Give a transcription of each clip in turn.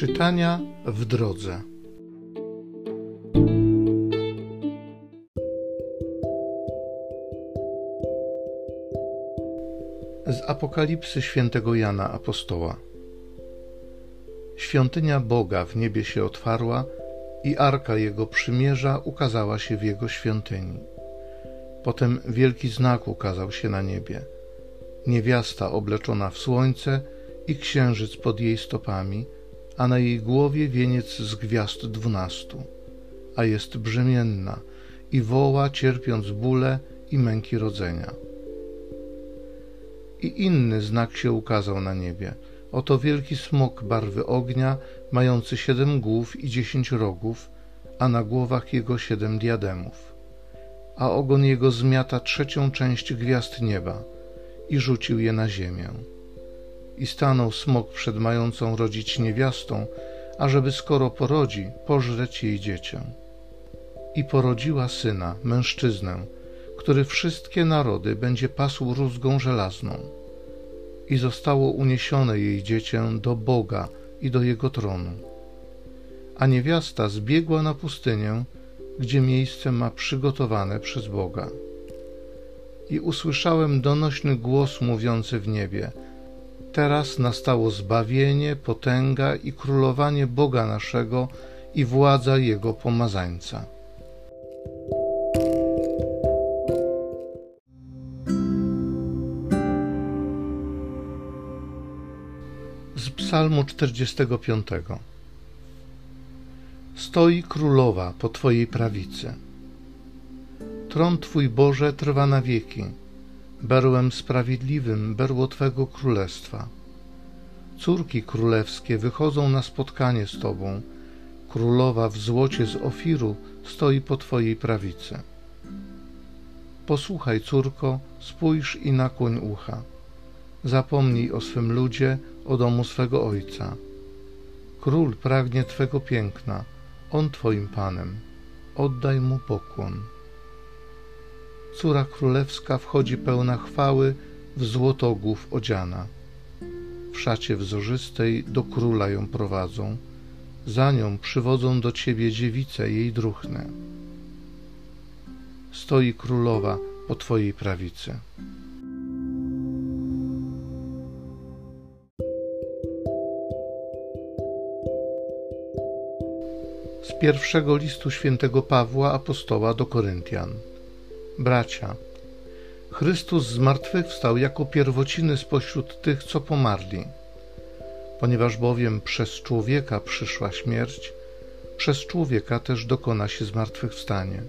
Czytania w drodze. Z Apokalipsy świętego Jana Apostoła. Świątynia Boga w niebie się otwarła i arka jego przymierza ukazała się w jego świątyni. Potem wielki znak ukazał się na niebie. Niewiasta obleczona w słońce i księżyc pod jej stopami, a na jej głowie wieniec z gwiazd dwunastu, a jest brzemienna i woła, cierpiąc bóle i męki rodzenia. I inny znak się ukazał na niebie. Oto wielki smok barwy ognia, mający siedem głów i dziesięć rogów, a na głowach jego siedem diademów. A ogon jego zmiata trzecią część gwiazd nieba i rzucił je na ziemię i stanął smok przed mającą rodzić niewiastą, ażeby skoro porodzi, pożreć jej dziecię. I porodziła syna, mężczyznę, który wszystkie narody będzie pasł rózgą żelazną. I zostało uniesione jej dziecię do Boga i do jego tronu. A niewiasta zbiegła na pustynię, gdzie miejsce ma przygotowane przez Boga. I usłyszałem donośny głos mówiący w niebie – Teraz nastało zbawienie, potęga i królowanie Boga naszego i władza Jego pomazańca. Z Psalmu 45 Stoi królowa po Twojej prawicy. Tron Twój Boże trwa na wieki berłem sprawiedliwym, berło Twego królestwa. Córki królewskie wychodzą na spotkanie z Tobą, królowa w złocie z Ofiru stoi po Twojej prawicy. Posłuchaj, córko, spójrz i nakłoń ucha. Zapomnij o swym ludzie, o domu swego ojca. Król pragnie Twego piękna, on Twoim panem. Oddaj mu pokłon córa królewska wchodzi pełna chwały, w złotogłów odziana. W szacie wzorzystej do króla ją prowadzą, za nią przywodzą do ciebie dziewice jej druchne. Stoi królowa po twojej prawicy. Z pierwszego listu świętego Pawła apostoła do Koryntian. Bracia, Chrystus zmartwychwstał jako pierwociny spośród tych, co pomarli. Ponieważ bowiem przez człowieka przyszła śmierć, przez człowieka też dokona się zmartwychwstanie.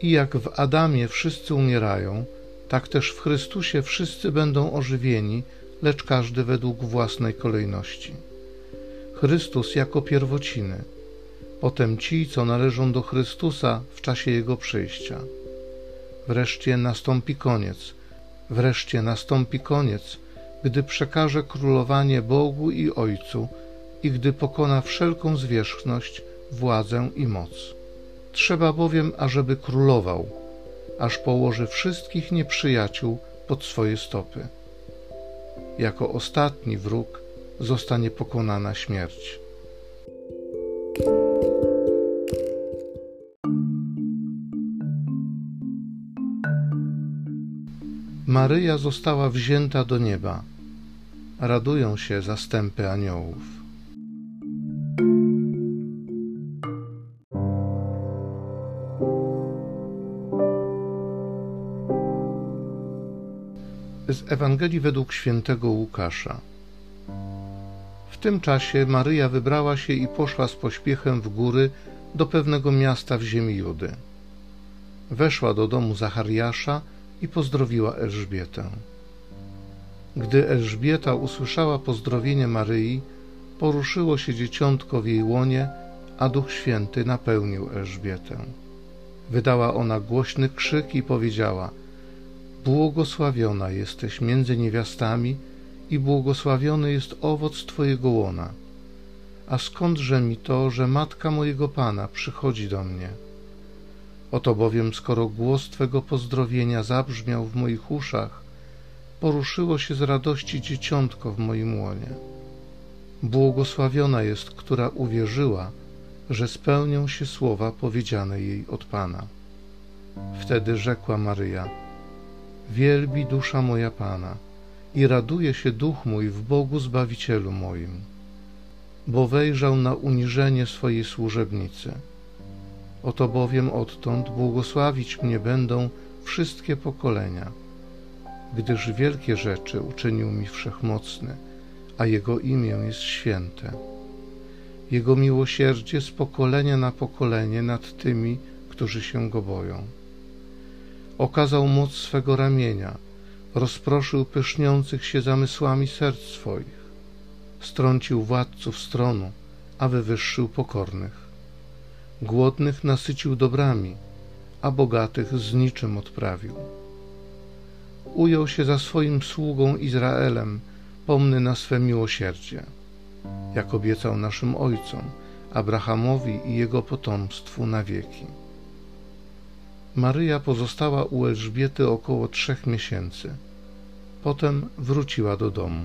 I jak w Adamie wszyscy umierają, tak też w Chrystusie wszyscy będą ożywieni, lecz każdy według własnej kolejności. Chrystus jako pierwociny, potem ci, co należą do Chrystusa w czasie Jego przyjścia. Wreszcie nastąpi koniec, wreszcie nastąpi koniec, gdy przekaże królowanie Bogu i Ojcu i gdy pokona wszelką zwierzchność, władzę i moc. Trzeba bowiem, ażeby królował, aż położy wszystkich nieprzyjaciół pod swoje stopy. Jako ostatni wróg zostanie pokonana śmierć. Maryja została wzięta do nieba. Radują się zastępy aniołów. Z Ewangelii według świętego Łukasza. W tym czasie Maryja wybrała się i poszła z pośpiechem w góry do pewnego miasta w ziemi Judy. Weszła do domu Zachariasza i pozdrowiła Elżbietę. Gdy Elżbieta usłyszała pozdrowienie Maryi, poruszyło się dzieciątko w jej łonie, a Duch Święty napełnił Elżbietę. Wydała ona głośny krzyk i powiedziała: Błogosławiona jesteś między niewiastami i błogosławiony jest owoc Twojego łona. A skądże mi to, że matka mojego Pana przychodzi do mnie? Oto bowiem, skoro głos Twego pozdrowienia zabrzmiał w moich uszach, poruszyło się z radości dzieciątko w moim łonie. Błogosławiona jest, która uwierzyła, że spełnią się słowa powiedziane jej od Pana. Wtedy rzekła Maryja: Wielbi dusza moja Pana i raduje się duch mój w Bogu Zbawicielu moim, bo wejrzał na uniżenie swojej służebnicy. Oto bowiem odtąd błogosławić mnie będą wszystkie pokolenia, gdyż wielkie rzeczy uczynił mi wszechmocny, a Jego imię jest święte. Jego miłosierdzie z pokolenia na pokolenie nad tymi, którzy się Go boją. Okazał moc swego ramienia, rozproszył pyszniących się zamysłami serc swoich, strącił władców stronu, a wywyższył pokornych. Głodnych nasycił dobrami, a bogatych z niczym odprawił. Ujął się za swoim sługą Izraelem, pomny na swe miłosierdzie, jak obiecał naszym ojcom, Abrahamowi i jego potomstwu na wieki. Maryja pozostała u Elżbiety około trzech miesięcy. Potem wróciła do domu.